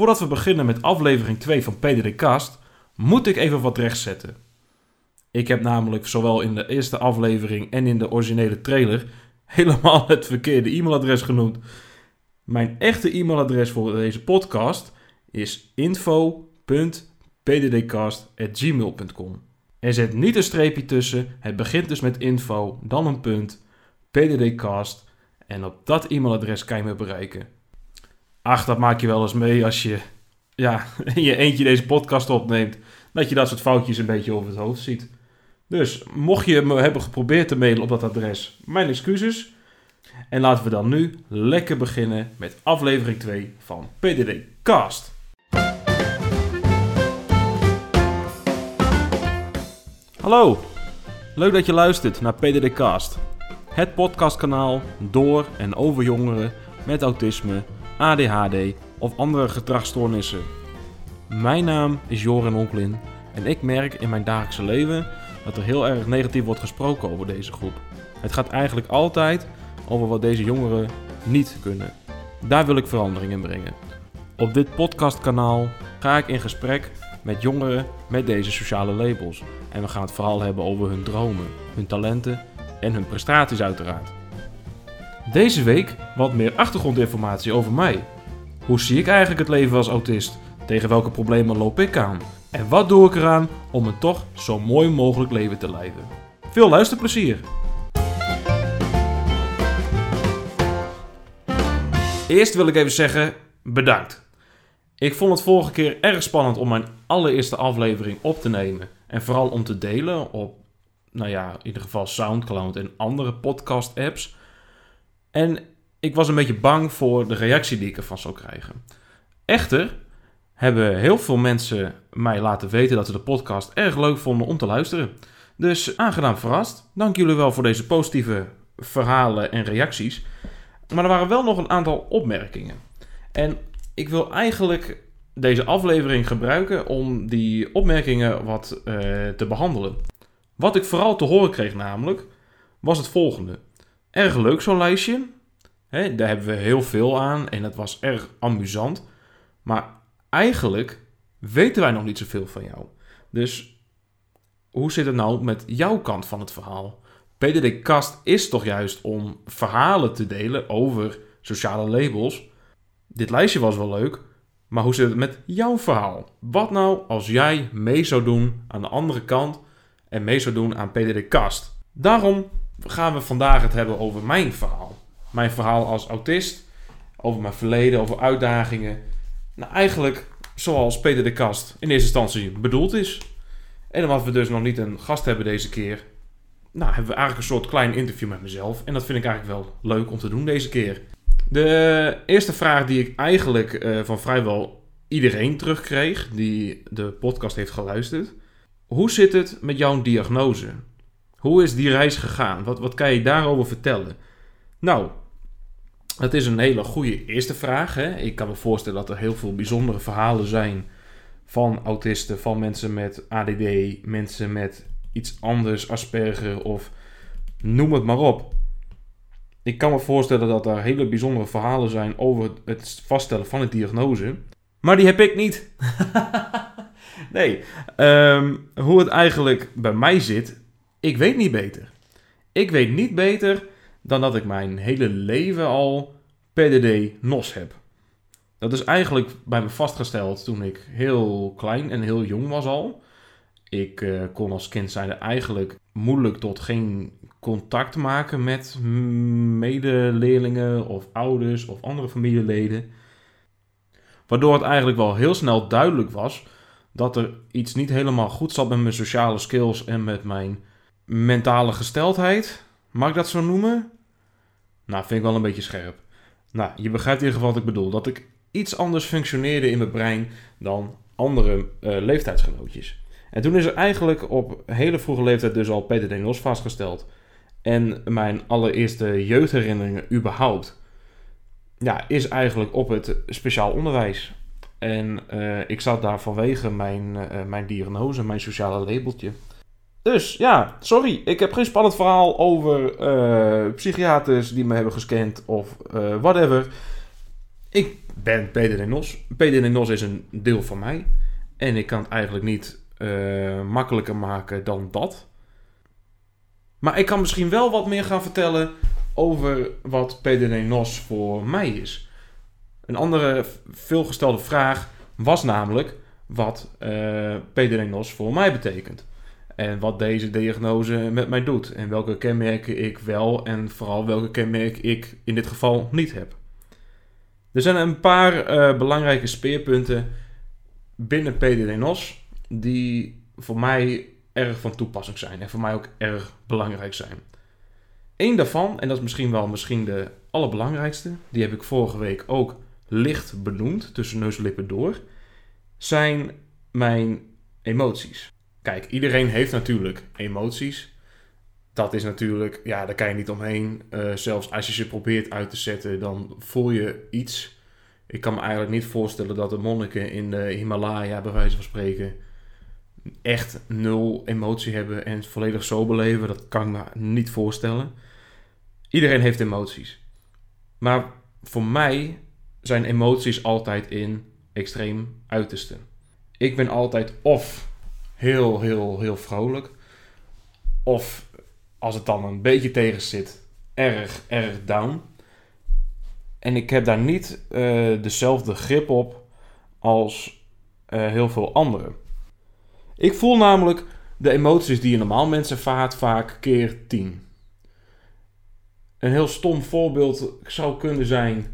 Voordat we beginnen met aflevering 2 van PDD Cast, moet ik even wat rechtzetten. Ik heb namelijk zowel in de eerste aflevering en in de originele trailer helemaal het verkeerde e-mailadres genoemd. Mijn echte e-mailadres voor deze podcast is info.pddcast.gmail.com. Er zit niet een streepje tussen, het begint dus met info, dan een punt, pddcast en op dat e-mailadres kan je me bereiken. Ach, dat maak je wel eens mee als je ja, in je eentje deze podcast opneemt, dat je dat soort foutjes een beetje over het hoofd ziet. Dus mocht je me hebben geprobeerd te mailen op dat adres, mijn excuses. En laten we dan nu lekker beginnen met aflevering 2 van PDD Cast. Hallo, leuk dat je luistert naar PDD Cast. Het podcastkanaal door en over jongeren met autisme, ADHD of andere gedragsstoornissen. Mijn naam is Joran Onklin en ik merk in mijn dagelijkse leven dat er heel erg negatief wordt gesproken over deze groep. Het gaat eigenlijk altijd over wat deze jongeren niet kunnen. Daar wil ik verandering in brengen. Op dit podcastkanaal ga ik in gesprek met jongeren met deze sociale labels. En we gaan het vooral hebben over hun dromen, hun talenten en hun prestaties uiteraard. Deze week wat meer achtergrondinformatie over mij. Hoe zie ik eigenlijk het leven als autist? Tegen welke problemen loop ik aan? En wat doe ik eraan om een toch zo mooi mogelijk leven te leiden? Veel luisterplezier! Eerst wil ik even zeggen bedankt. Ik vond het vorige keer erg spannend om mijn allereerste aflevering op te nemen. En vooral om te delen op, nou ja, in ieder geval Soundcloud en andere podcast apps. En ik was een beetje bang voor de reactie die ik ervan zou krijgen. Echter hebben heel veel mensen mij laten weten dat ze de podcast erg leuk vonden om te luisteren. Dus aangenaam verrast. Dank jullie wel voor deze positieve verhalen en reacties. Maar er waren wel nog een aantal opmerkingen. En ik wil eigenlijk deze aflevering gebruiken om die opmerkingen wat uh, te behandelen. Wat ik vooral te horen kreeg namelijk, was het volgende. Erg leuk zo'n lijstje. Daar hebben we heel veel aan en het was erg amusant. Maar eigenlijk weten wij nog niet zoveel van jou. Dus hoe zit het nou met jouw kant van het verhaal? PDD Kast is toch juist om verhalen te delen over sociale labels. Dit lijstje was wel leuk, maar hoe zit het met jouw verhaal? Wat nou als jij mee zou doen aan de andere kant en mee zou doen aan PDD Kast? Daarom gaan we vandaag het hebben over mijn verhaal. Mijn verhaal als autist, over mijn verleden, over uitdagingen. Nou, eigenlijk zoals Peter de Kast in eerste instantie bedoeld is. En omdat we dus nog niet een gast hebben deze keer, nou, hebben we eigenlijk een soort klein interview met mezelf. En dat vind ik eigenlijk wel leuk om te doen deze keer. De eerste vraag die ik eigenlijk uh, van vrijwel iedereen terugkreeg die de podcast heeft geluisterd. Hoe zit het met jouw diagnose? Hoe is die reis gegaan? Wat, wat kan je daarover vertellen? Nou, dat is een hele goede eerste vraag. Hè? Ik kan me voorstellen dat er heel veel bijzondere verhalen zijn van autisten, van mensen met ADD, mensen met iets anders, Asperger of noem het maar op. Ik kan me voorstellen dat er hele bijzondere verhalen zijn over het vaststellen van een diagnose. Maar die heb ik niet. nee, um, hoe het eigenlijk bij mij zit, ik weet niet beter. Ik weet niet beter dan dat ik mijn hele leven al PDD NOS heb. Dat is eigenlijk bij me vastgesteld toen ik heel klein en heel jong was al. Ik uh, kon als kind zijn eigenlijk moeilijk tot geen contact maken met medeleerlingen of ouders of andere familieleden. Waardoor het eigenlijk wel heel snel duidelijk was dat er iets niet helemaal goed zat met mijn sociale skills en met mijn mentale gesteldheid. Mag ik dat zo noemen? Nou, vind ik wel een beetje scherp. Nou, je begrijpt in ieder geval wat ik bedoel. Dat ik iets anders functioneerde in mijn brein dan andere uh, leeftijdsgenootjes. En toen is er eigenlijk op hele vroege leeftijd dus al PTD-NOS vastgesteld. En mijn allereerste jeugdherinneringen überhaupt, ja, is eigenlijk op het speciaal onderwijs. En uh, ik zat daar vanwege mijn, uh, mijn diagnose, mijn sociale labeltje. Dus ja, sorry, ik heb geen spannend verhaal over uh, psychiaters die me hebben gescand of uh, whatever. Ik ben Peter Nos is een deel van mij. En ik kan het eigenlijk niet uh, makkelijker maken dan dat. Maar ik kan misschien wel wat meer gaan vertellen over wat PDD NOS voor mij is. Een andere veelgestelde vraag was namelijk wat uh, eh, voor mij betekent. En wat deze diagnose met mij doet. En welke kenmerken ik wel en vooral welke kenmerken ik in dit geval niet heb. Er zijn een paar uh, belangrijke speerpunten binnen PDD NOS die voor mij erg van toepassing zijn en voor mij ook erg belangrijk zijn. Eén daarvan, en dat is misschien wel misschien de allerbelangrijkste, die heb ik vorige week ook licht benoemd, tussen neus en lippen door, zijn mijn emoties. Kijk, iedereen heeft natuurlijk emoties. Dat is natuurlijk, ja, daar kan je niet omheen. Uh, zelfs als je ze probeert uit te zetten, dan voel je iets. Ik kan me eigenlijk niet voorstellen dat de monniken in de Himalaya, bij wijze van spreken, echt nul emotie hebben en volledig zo beleven. Dat kan ik me niet voorstellen. Iedereen heeft emoties. Maar voor mij zijn emoties altijd in extreem uiterste. Ik ben altijd of heel, heel, heel vrolijk. Of als het dan een beetje tegen zit, erg, erg down. En ik heb daar niet uh, dezelfde grip op als uh, heel veel anderen. Ik voel namelijk de emoties die een normaal mens ervaart vaak keer 10. Een heel stom voorbeeld zou kunnen zijn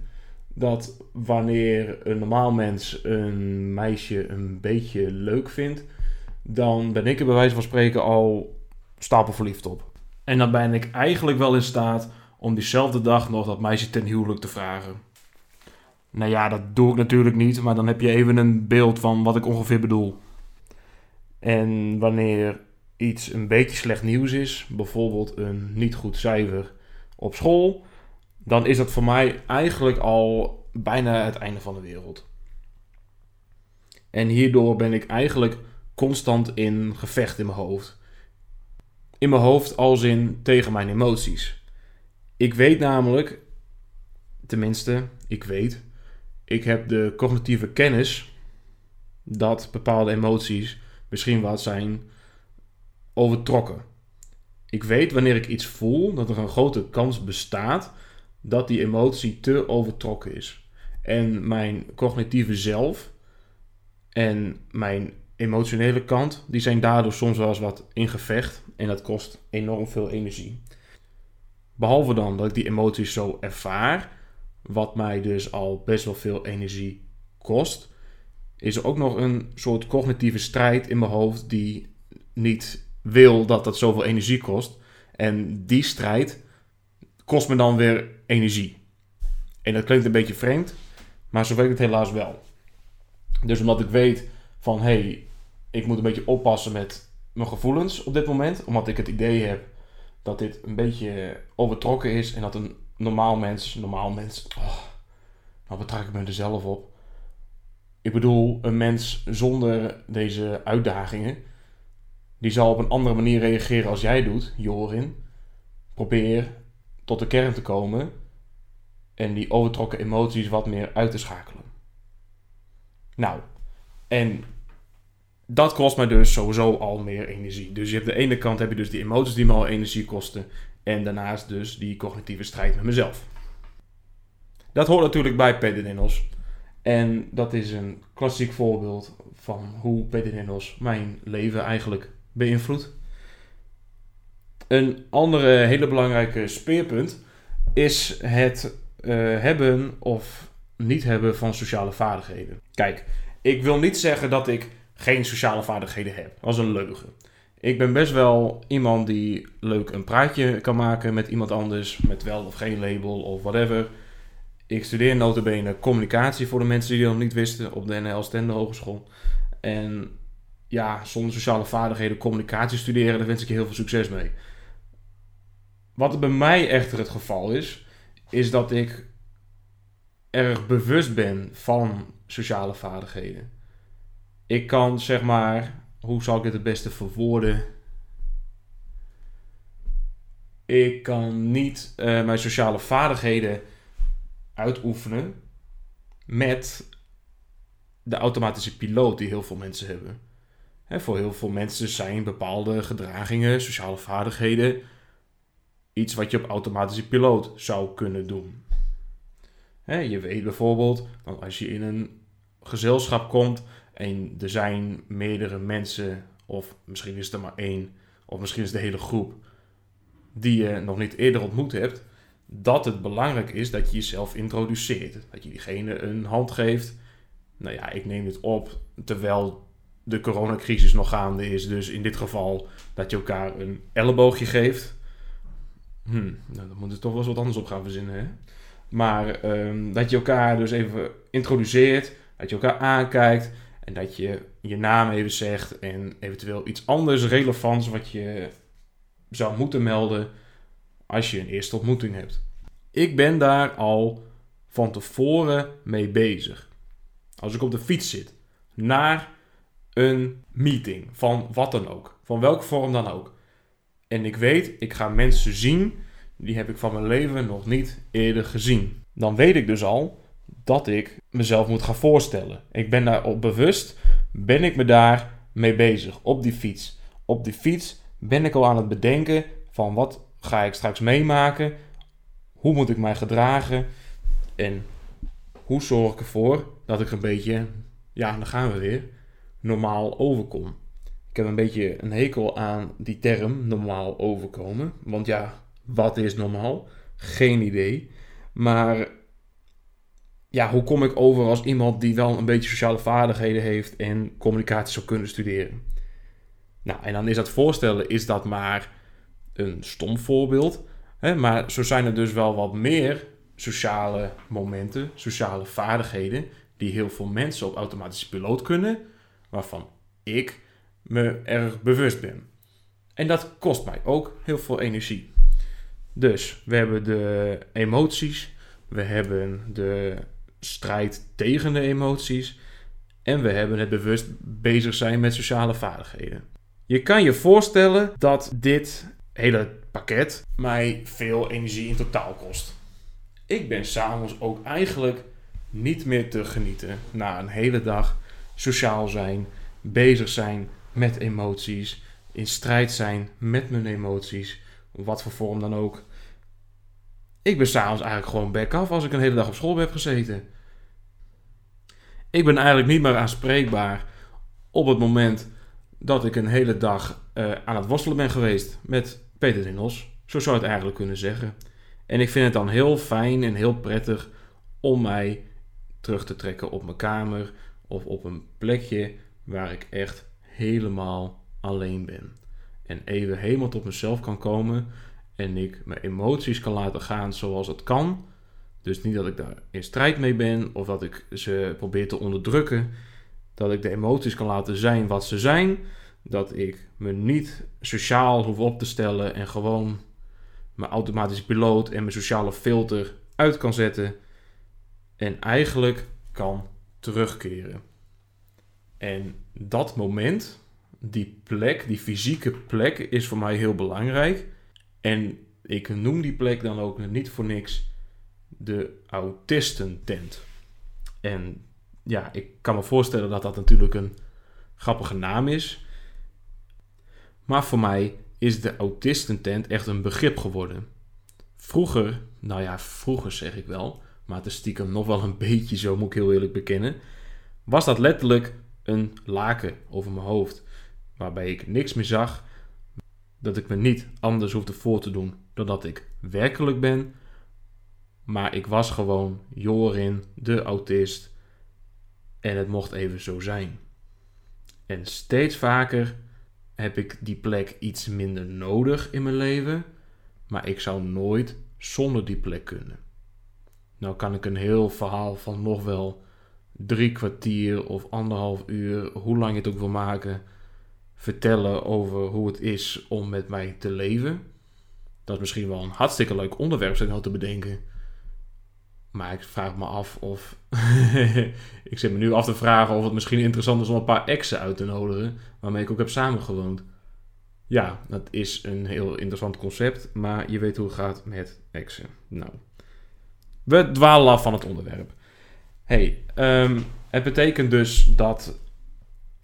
dat wanneer een normaal mens een meisje een beetje leuk vindt, dan ben ik er bij wijze van spreken al stapel verliefd op. En dan ben ik eigenlijk wel in staat om diezelfde dag nog dat meisje ten huwelijk te vragen. Nou ja, dat doe ik natuurlijk niet, maar dan heb je even een beeld van wat ik ongeveer bedoel. En wanneer iets een beetje slecht nieuws is, bijvoorbeeld een niet goed cijfer op school, dan is dat voor mij eigenlijk al bijna het einde van de wereld. En hierdoor ben ik eigenlijk constant in gevecht in mijn hoofd. In mijn hoofd als in tegen mijn emoties. Ik weet namelijk, tenminste, ik weet, ik heb de cognitieve kennis dat bepaalde emoties misschien wat zijn overtrokken. Ik weet wanneer ik iets voel dat er een grote kans bestaat dat die emotie te overtrokken is. En mijn cognitieve zelf en mijn emotionele kant, die zijn daardoor soms wel eens wat in gevecht en dat kost enorm veel energie. Behalve dan dat ik die emoties zo ervaar, wat mij dus al best wel veel energie kost, is er ook nog een soort cognitieve strijd in mijn hoofd die niet wil dat dat zoveel energie kost. En die strijd kost me dan weer energie. En dat klinkt een beetje vreemd, maar zo werkt het helaas wel. Dus omdat ik weet van hey, ik moet een beetje oppassen met mijn gevoelens op dit moment, omdat ik het idee heb dat dit een beetje overtrokken is en dat een normaal mens, normaal mens, oh, nou betrek ik me er zelf op, ik bedoel, een mens zonder deze uitdagingen, die zal op een andere manier reageren als jij doet, Jorin. Probeer tot de kern te komen en die overtrokken emoties wat meer uit te schakelen. Nou, en dat kost mij dus sowieso al meer energie. Dus je hebt de ene kant heb je dus die emoties die me al energie kosten. En daarnaast dus die cognitieve strijd met mezelf. Dat hoort natuurlijk bij PDD-NOS. En dat is een klassiek voorbeeld van hoe PDD-NOS mijn leven eigenlijk beïnvloedt. Een andere hele belangrijke speerpunt is het uh, hebben of niet hebben van sociale vaardigheden. Kijk, ik wil niet zeggen dat ik geen sociale vaardigheden heb. Dat is een leugen. Ik ben best wel iemand die leuk een praatje kan maken met iemand anders, met wel of geen label of whatever. Ik studeer notabene communicatie voor de mensen die dat nog niet wisten op de NL Stende Hogeschool. En ja, zonder sociale vaardigheden communicatie studeren, daar wens ik je heel veel succes mee. Wat bij mij echter het geval is, is dat ik erg bewust ben van sociale vaardigheden. Ik kan zeg maar, hoe zal ik het het beste verwoorden? Ik kan niet uh, mijn sociale vaardigheden uitoefenen met de automatische piloot die heel veel mensen hebben. Hè, voor heel veel mensen zijn bepaalde gedragingen, sociale vaardigheden iets wat je op automatische piloot zou kunnen doen. Je weet bijvoorbeeld als je in een gezelschap komt en er zijn meerdere mensen, of misschien is er maar één, of misschien is de hele groep, die je nog niet eerder ontmoet hebt, dat het belangrijk is dat je jezelf introduceert. Dat je diegene een hand geeft. Nou ja, ik neem dit op terwijl de coronacrisis nog gaande is. Dus in dit geval dat je elkaar een elleboogje geeft. Hm, nou, dan moet je toch wel eens wat anders op gaan verzinnen, hè? Maar ehm, dat je elkaar dus even introduceert, dat je elkaar aankijkt en dat je je naam even zegt en eventueel iets anders relevants wat je zou moeten melden als je een eerste ontmoeting hebt. Ik ben daar al van tevoren mee bezig. Als ik op de fiets zit naar een meeting van wat dan ook, van welke vorm dan ook. En ik weet, ik ga mensen zien, die heb ik van mijn leven nog niet eerder gezien. Dan weet ik dus al dat ik mezelf moet gaan voorstellen. Ik ben daarop bewust, ben ik me daar mee bezig, op die fiets. Op die fiets ben ik al aan het bedenken van wat ga ik straks meemaken, hoe moet ik mij gedragen en hoe zorg ik ervoor dat ik een beetje, ja, dan gaan we weer, normaal overkom. Ik heb een beetje een hekel aan die term normaal overkomen. Want ja, wat is normaal? Geen idee. Maar ja, hoe kom ik over als iemand die wel een beetje sociale vaardigheden heeft en communicatie zou kunnen studeren? Nou, en dan is dat voorstellen, is dat maar een stom voorbeeld. Hè? Maar zo zijn er dus wel wat meer sociale momenten, sociale vaardigheden, die heel veel mensen op automatische piloot kunnen, waarvan ik me erg bewust ben. En dat kost mij ook heel veel energie. Dus we hebben de emoties, we hebben de strijd tegen de emoties en we hebben het bewust bezig zijn met sociale vaardigheden. Je kan je voorstellen dat dit hele pakket mij veel energie in totaal kost. Ik ben s'avonds ook eigenlijk niet meer te genieten na een hele dag sociaal zijn, bezig zijn met emoties, in strijd zijn met mijn emoties, wat voor vorm dan ook. Ik ben s'avonds eigenlijk gewoon back af als ik een hele dag op school heb gezeten. Ik ben eigenlijk niet meer aanspreekbaar op het moment dat ik een hele dag uh, aan het worstelen ben geweest met Peter Dingels. Zo zou het eigenlijk kunnen zeggen. En ik vind het dan heel fijn en heel prettig om mij terug te trekken op mijn kamer of op een plekje waar ik echt helemaal alleen ben. En even helemaal tot mezelf kan komen en ik mijn emoties kan laten gaan zoals het kan. Dus niet dat ik daar in strijd mee ben of dat ik ze probeer te onderdrukken. Dat ik de emoties kan laten zijn wat ze zijn. Dat ik me niet sociaal hoef op te stellen en gewoon mijn automatische piloot en mijn sociale filter uit kan zetten. En eigenlijk kan terugkeren. En dat moment, die plek, die fysieke plek, is voor mij heel belangrijk. En ik noem die plek dan ook niet voor niks de autistentent. En ja, ik kan me voorstellen dat dat natuurlijk een grappige naam is. Maar voor mij is de autistentent echt een begrip geworden. Vroeger, nou ja, vroeger zeg ik wel, maar het is stiekem nog wel een beetje zo, moet ik heel eerlijk bekennen, was dat letterlijk een laken over mijn hoofd, waarbij ik niks meer zag, dat ik me niet anders hoefde voor te doen dan dat ik werkelijk ben, maar ik was gewoon Jorin, de autist, en het mocht even zo zijn. En steeds vaker heb ik die plek iets minder nodig in mijn leven, maar ik zou nooit zonder die plek kunnen. Nou kan ik een heel verhaal van nog wel drie kwartier of anderhalf uur, hoe lang je het ook wil maken, vertellen over hoe het is om met mij te leven. Dat is misschien wel een hartstikke leuk onderwerp, ik nou te bedenken. Maar ik vraag me af of. ik zit me nu af te vragen of het misschien interessant is om een paar exen uit te nodigen. waarmee ik ook heb samengewoond. Ja, dat is een heel interessant concept. Maar je weet hoe het gaat met exen. Nou. We dwalen af van het onderwerp. hey, ehm, het betekent dus dat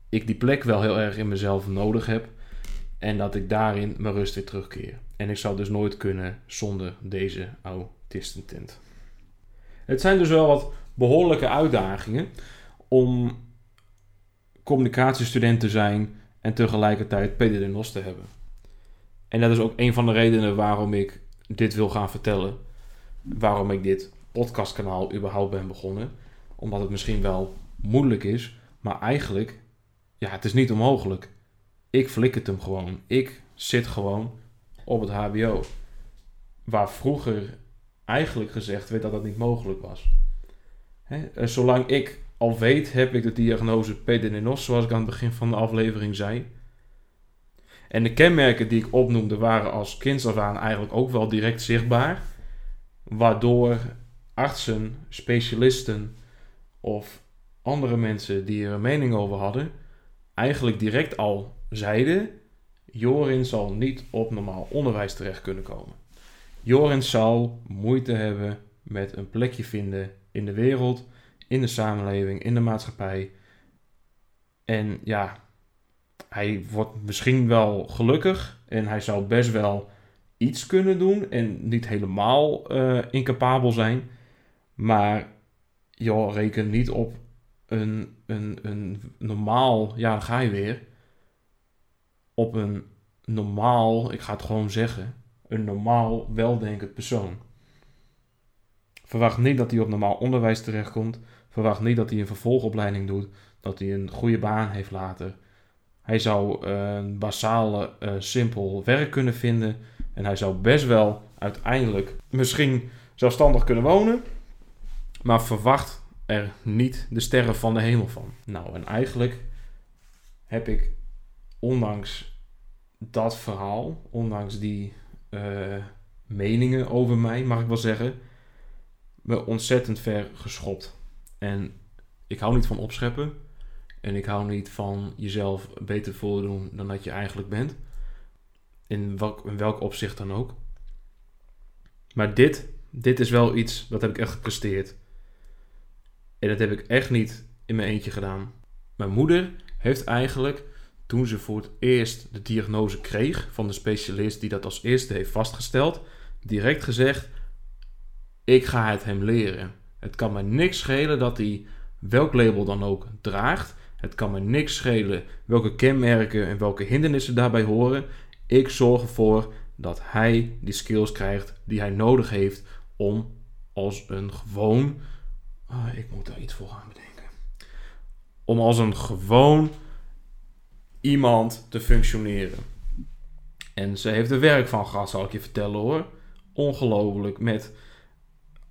ik die plek wel heel erg in mezelf nodig heb. En dat ik daarin mijn rust weer terugkeer. En ik zou dus nooit kunnen zonder deze autistentent. Het zijn dus wel wat behoorlijke uitdagingen om communicatiestudent te zijn en tegelijkertijd PDD-NOS te hebben. En dat is ook een van de redenen waarom ik dit wil gaan vertellen. Waarom ik dit podcastkanaal überhaupt ben begonnen. Omdat het misschien wel moeilijk is, maar eigenlijk, ja, het is niet onmogelijk. Ik flik het hem gewoon. Ik zit gewoon op het HBO. Waar vroeger eigenlijk gezegd werd dat dat niet mogelijk was. Hè? Zolang ik al weet, heb ik de diagnose PDNOS, zoals ik aan het begin van de aflevering zei. En de kenmerken die ik opnoemde waren als kind af aan eigenlijk ook wel direct zichtbaar. Waardoor artsen, specialisten of andere mensen die er een mening over hadden, eigenlijk direct al zeiden: Jorin zal niet op normaal onderwijs terecht kunnen komen. Jorin zal moeite hebben met een plekje vinden in de wereld, in de samenleving, in de maatschappij. En ja, hij wordt misschien wel gelukkig en hij zou best wel iets kunnen doen en niet helemaal uh, incapabel zijn. Maar joh, reken niet op een, een, een normaal, ja, dan ga je weer. Op een normaal, ik ga het gewoon zeggen, een normaal weldenkend persoon. Verwacht niet dat hij op normaal onderwijs terechtkomt. Verwacht niet dat hij een vervolgopleiding doet. Dat hij een goede baan heeft later. Hij zou uh, een basale, uh, simpel werk kunnen vinden. En hij zou best wel uiteindelijk misschien zelfstandig kunnen wonen. Maar verwacht er niet de sterren van de hemel van. Nou, en eigenlijk heb ik, ondanks dat verhaal, ondanks die uh, meningen over mij, mag ik wel zeggen, me ontzettend ver geschopt. En ik hou niet van opscheppen. En ik hou niet van jezelf beter voordoen dan dat je eigenlijk bent. In welk, welk opzicht dan ook. Maar dit, dit is wel iets, dat heb ik echt gepresteerd. En dat heb ik echt niet in mijn eentje gedaan. Mijn moeder heeft eigenlijk, toen ze voor het eerst de diagnose kreeg van de specialist die dat als eerste heeft vastgesteld, direct gezegd: Ik ga het hem leren. Het kan me niks schelen dat hij welk label dan ook draagt. Het kan me niks schelen welke kenmerken en welke hindernissen daarbij horen. Ik zorg ervoor dat hij die skills krijgt die hij nodig heeft om als een gewoon. Oh, ik moet daar iets voor gaan bedenken. Om als een gewoon iemand te functioneren. En ze heeft er werk van gehad, zal ik je vertellen hoor. Ongelooflijk. Met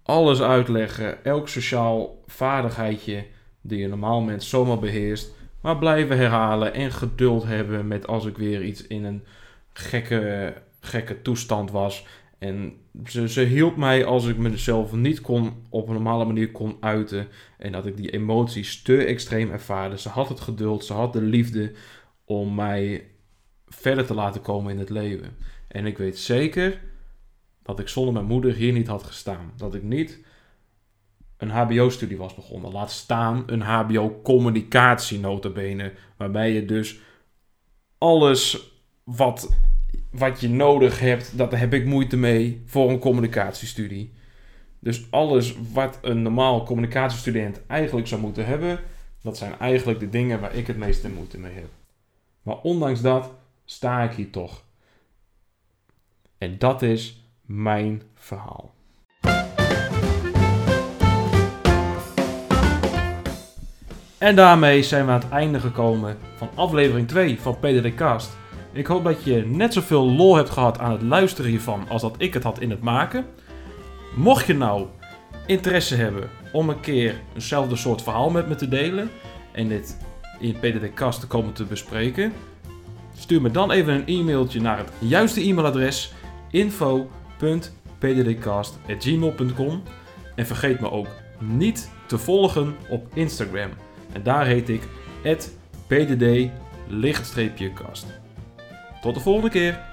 alles uitleggen, elk sociaal vaardigheidje die je normaal mens zomaar beheerst. Maar blijven herhalen en geduld hebben met als ik weer iets in een gekke, gekke toestand was. En ze, ze hielp mij als ik mezelf niet kon op een normale manier kon uiten. En dat ik die emoties te extreem ervaarde. Ze had het geduld, ze had de liefde om mij verder te laten komen in het leven. En ik weet zeker dat ik zonder mijn moeder hier niet had gestaan. Dat ik niet een HBO-studie was begonnen. Laat staan een HBO-communicatie notabene. Waarbij je dus alles wat, wat je nodig hebt, dat heb ik moeite mee voor een communicatiestudie. Dus alles wat een normaal communicatiestudent eigenlijk zou moeten hebben, dat zijn eigenlijk de dingen waar ik het meeste moeite mee heb. Maar ondanks dat sta ik hier toch. En dat is mijn verhaal. En daarmee zijn we aan het einde gekomen van aflevering 2 van PDD Cast. Ik hoop dat je net zoveel lol hebt gehad aan het luisteren hiervan als dat ik het had in het maken. Mocht je nou interesse hebben om een keer eenzelfde soort verhaal met me te delen en dit in PDD Cast te komen te bespreken, stuur me dan even een e-mailtje naar het juiste e-mailadres info.pddcast.gmail.com en vergeet me ook niet te volgen op Instagram. En daar heet ik pdd-kast. Tot de volgende keer!